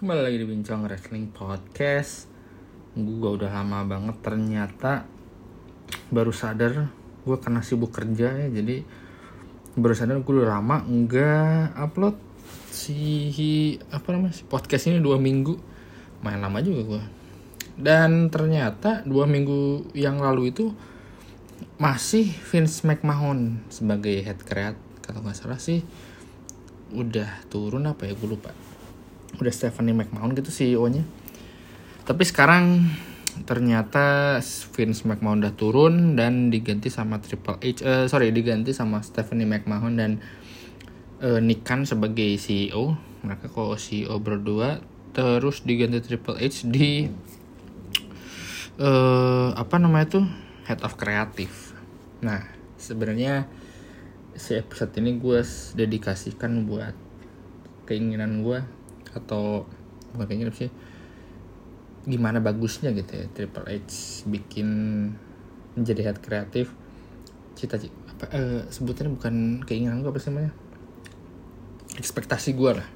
Kembali lagi di Bincang Wrestling Podcast. Gue udah lama banget ternyata Baru sadar Gue karena sibuk kerja ya. Jadi baru sadar gue udah lama nggak upload si apa namanya si podcast ini dua minggu. Main lama juga gue dan ternyata dua minggu yang lalu itu masih Vince McMahon sebagai head create kalau nggak salah sih udah turun apa ya? Gue lupa udah Stephanie McMahon gitu CEO-nya tapi sekarang ternyata Vince McMahon udah turun dan diganti sama Triple H eh, sorry diganti sama Stephanie McMahon dan eh, Nick Khan sebagai CEO mereka kok CEO berdua. Terus diganti Triple H di eh, apa namanya tuh? Head of kreatif nah sebenarnya si episode ini gue dedikasikan buat keinginan gue atau bukan keinginan sih? Gimana bagusnya gitu ya Triple H bikin menjadi head kreatif cita-cita apa eh, sebutannya bukan keinginan gue apa sih namanya? Ekspektasi gue lah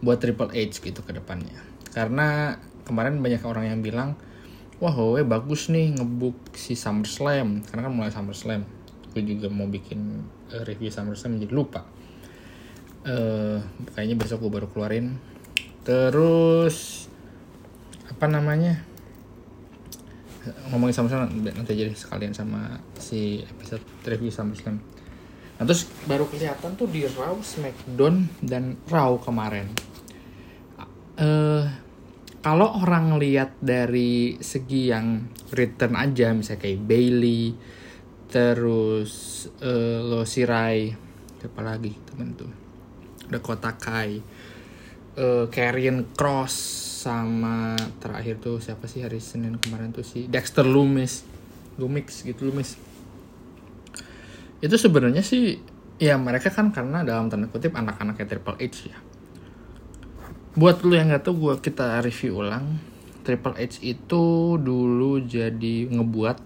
buat Triple H gitu ke depannya. Karena kemarin banyak orang yang bilang wah Huawei bagus nih ngebook si SummerSlam. Karena kan mulai SummerSlam gue juga mau bikin uh, review SummerSlam jadi lupa. Uh, kayaknya besok gue baru keluarin. Terus apa namanya? Ngomongin SummerSlam nanti jadi sekalian sama si episode review SummerSlam nah terus baru kelihatan tuh di Raw, SmackDown dan Raw kemarin. Uh, kalau orang lihat dari segi yang return aja misalnya kayak Bailey terus uh, lo Sirai lagi temen tuh ada Kotakai uh, Karrion Cross sama terakhir tuh siapa sih hari Senin kemarin tuh si Dexter Lumis Lumix gitu Lumis itu sebenarnya sih ya mereka kan karena dalam tanda kutip anak-anaknya Triple H ya. Buat lu yang nggak tahu gua kita review ulang. Triple H itu dulu jadi ngebuat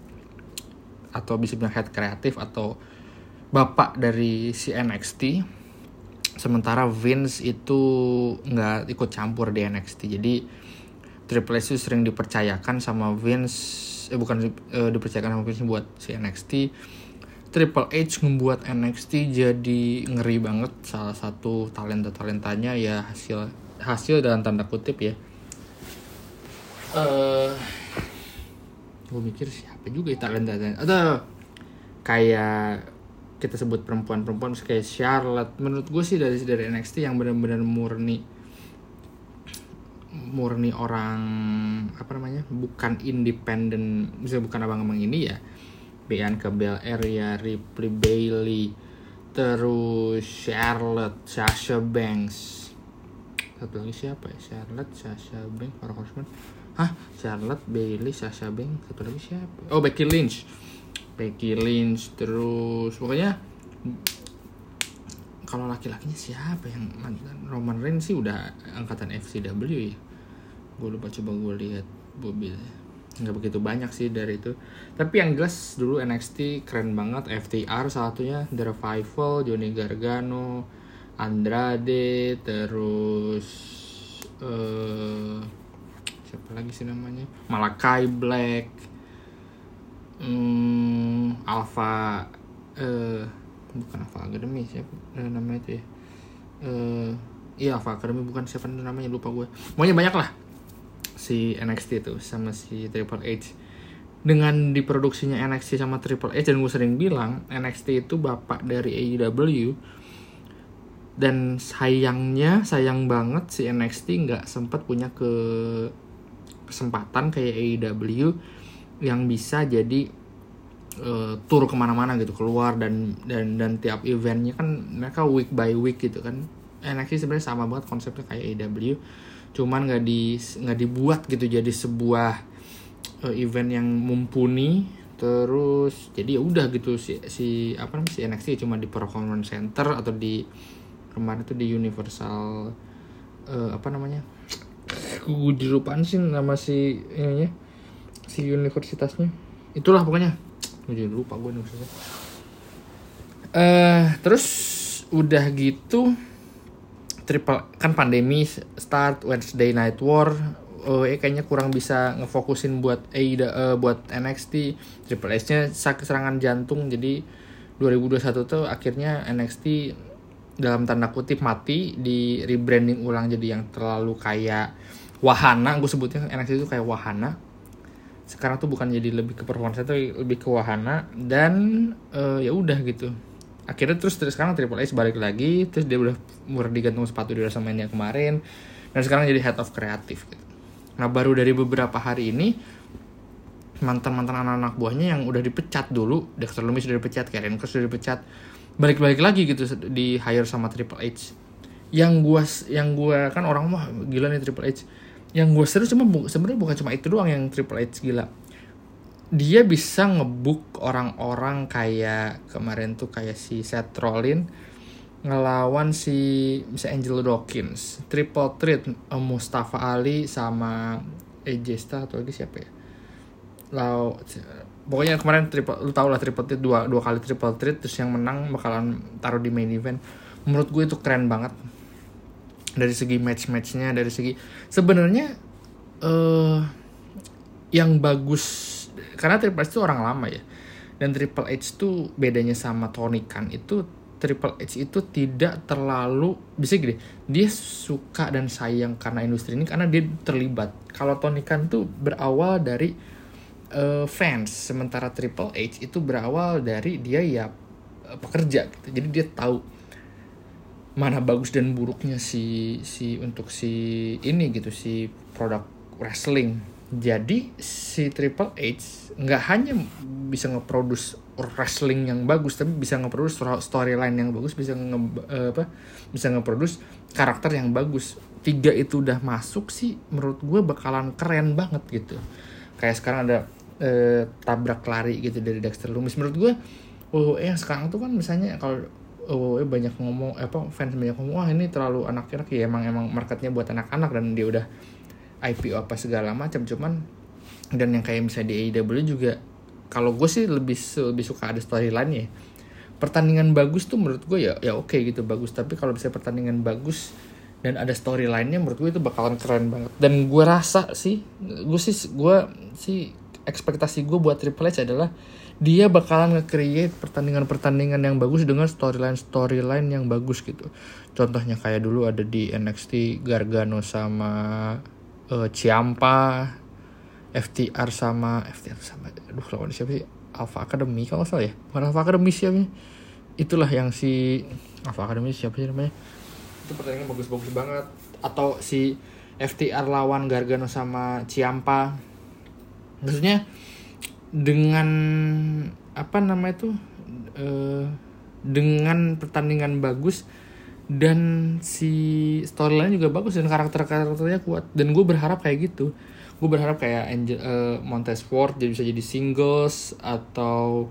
atau bisa bilang head kreatif atau bapak dari si NXT sementara Vince itu nggak ikut campur di NXT jadi Triple H itu sering dipercayakan sama Vince eh bukan eh, dipercayakan sama Vince buat si NXT Triple H membuat NXT jadi ngeri banget. Salah satu talenta talentanya ya hasil hasil dalam tanda kutip ya. Eh gue mikir siapa juga ya talenta atau kayak kita sebut perempuan-perempuan kayak Charlotte. Menurut gue sih dari dari NXT yang benar-benar murni murni orang apa namanya bukan independen misalnya bukan abang-abang ini ya. Bianca Belair ya Ripley Bailey terus Charlotte Sasha Banks. Satu lagi siapa ya? Charlotte Sasha Banks para Horseman hah? Charlotte Bailey Sasha Banks. Satu lagi siapa? Oh Becky Lynch Becky Lynch terus pokoknya kalau laki-lakinya siapa yang mantan Roman Reigns sih udah angkatan FCW ya. Gue lupa coba gue lihat mobil. Nggak begitu banyak sih dari itu. Tapi yang jelas dulu NXT keren banget FTR salah satunya The Revival Johnny Gargano Andrade terus uh, siapa lagi sih namanya? Malakai Black hmm, Alpha eh bukan Alpha Academy siapa eh, namanya itu ya. Eh iya Alpha Academy bukan siapa namanya lupa gue pokoknya banyak lah. Si NXT itu sama si Triple H. Dengan diproduksinya NXT sama Triple H dan gue sering bilang NXT itu bapak dari AEW dan sayangnya sayang banget si NXT nggak sempat punya ke kesempatan kayak AEW yang bisa jadi uh, tour ke mana-mana gitu keluar dan dan dan tiap eventnya kan mereka week by week gitu kan. NXT sebenarnya sama banget konsepnya kayak AEW cuman nggak di nggak dibuat gitu jadi sebuah uh, event yang mumpuni. Terus jadi ya udah gitu si si apa namanya si NXT cuma di performance center atau di kemarin itu di Universal uh, apa namanya? Gue dirupaan sih nama si ininya si universitasnya. Itulah pokoknya. Jadi lupa gue eh uh, terus udah gitu triple kan pandemi start Wednesday Night War. WWE kayaknya kurang bisa ngefokusin buat AIDA uh, buat NXT Triple H-nya sakit serangan jantung jadi 2021 tuh akhirnya NXT dalam tanda kutip mati di rebranding ulang jadi yang terlalu kayak wahana. Gue sebutnya NXT itu kayak wahana sekarang tuh bukan jadi lebih ke performance tapi lebih ke wahana dan uh, ya udah gitu akhirnya terus terus sekarang Triple H balik lagi terus dia udah murah digantung sepatu di WrestleMania kemarin dan sekarang jadi head of kreatif gitu Nah baru dari beberapa hari ini mantan-mantan anak-anak buahnya yang udah dipecat dulu, Dexter Lumis sudah dipecat, Karen Cross sudah dipecat, balik-balik lagi gitu di hire sama Triple H. Yang gua yang gua kan orang mah gila nih Triple H. Yang gua seru cuma sebenarnya bukan cuma itu doang yang Triple H gila. Dia bisa ngebuk orang-orang kayak kemarin tuh kayak si Seth Rollins ngelawan si bisa Angelo Dawkins. Triple threat uh, Mustafa Ali sama AJ Styles atau lagi siapa ya? Lau pokoknya kemarin triple lu tau lah triple threat dua dua kali triple threat terus yang menang bakalan taruh di main event. Menurut gue itu keren banget dari segi match matchnya dari segi sebenarnya uh, yang bagus karena Triple H itu orang lama ya dan Triple H tuh bedanya sama Tony Khan itu Triple H itu tidak terlalu bisa gini dia suka dan sayang karena industri ini karena dia terlibat. Kalau Tony Khan tuh berawal dari uh, fans sementara Triple H itu berawal dari dia ya uh, pekerja gitu. Jadi dia tahu mana bagus dan buruknya si si untuk si ini gitu si produk wrestling. Jadi si Triple H nggak hanya bisa ngeproduce wrestling yang bagus tapi bisa ngeproduce storyline yang bagus bisa nge uh, apa bisa ngeproduce karakter yang bagus. Tiga itu udah masuk sih menurut gue bakalan keren banget gitu. Kayak sekarang ada uh, tabrak lari gitu dari Dexter Lumis menurut gue oh eh sekarang tuh kan misalnya kalau oh eh banyak ngomong apa fans banyak ngomong wah ini terlalu anak-anak ya emang emang marketnya buat anak-anak dan dia udah IPO apa segala macam. Cuman dan yang kayak misalnya di AEW juga kalau gue sih lebih lebih suka ada storyline ya. Pertandingan bagus tuh menurut gue ya ya oke okay gitu bagus. Tapi kalau bisa pertandingan bagus dan ada storyline-nya menurut gue itu bakalan keren banget. Dan gue rasa sih gue sih gue sih ekspektasi gue buat Triple H adalah dia bakalan nge-create pertandingan-pertandingan yang bagus dengan storyline-storyline yang bagus gitu. Contohnya kayak dulu ada di NXT Gargano sama uh, Ciampa FTR sama FTR sama aduh lawan siapa sih? Alpha Academy kalau salah ya? Bukan Alpha Academy siapa itulah yang si Alpha Academy siapa sih namanya? Itu pertandingan bagus-bagus banget. Atau si FTR lawan Gargano sama Ciampa. Maksudnya dengan apa namanya itu uh, dengan pertandingan bagus dan si storyline juga bagus dan karakter-karakternya kuat. Dan gue berharap kayak gitu. Gue berharap kayak Angel uh, Montez Ford jadi bisa jadi singles atau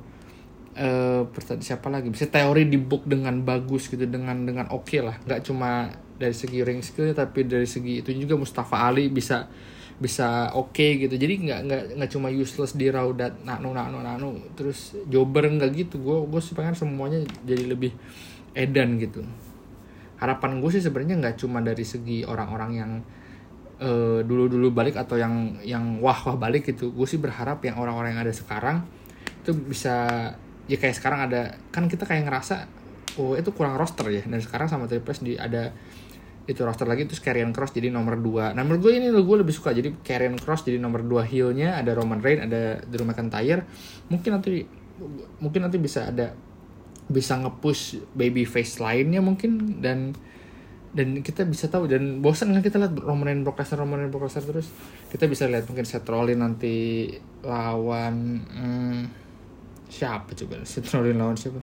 uh, siapa lagi? Bisa teori di book dengan bagus gitu dengan dengan oke okay lah. Nggak cuma dari segi ring skill tapi dari segi itu juga Mustafa Ali bisa bisa oke okay gitu. Jadi nggak nggak nggak cuma useless di Raudat nano nano nano terus jobber nggak gitu. Gue gue sih pengen semuanya jadi lebih edan gitu. Harapan gue sih sebenarnya nggak cuma dari segi orang-orang yang uh, dulu-dulu balik atau yang yang wah wah balik gitu. Gue sih berharap yang orang-orang yang ada sekarang itu bisa ya kayak sekarang ada kan kita kayak ngerasa oh itu kurang roster ya. Dan sekarang sama Triple di ada itu roster lagi terus Karrion Cross jadi nomor 2 nah menurut gue ini gue lebih suka jadi Karrion Cross jadi nomor 2 heelnya. Ada Roman Reigns ada Drew McIntyre. Mungkin nanti mungkin nanti bisa ada bisa nge-push baby face lainnya mungkin. Dan dan kita bisa tahu dan bosan kan kita lihat Roman Reigns Brock Lesnar Roman Reigns Brock Lesnar terus. Kita bisa lihat mungkin Seth Rollins nanti lawan hmm, siapa coba? Seth Rollins lawan siapa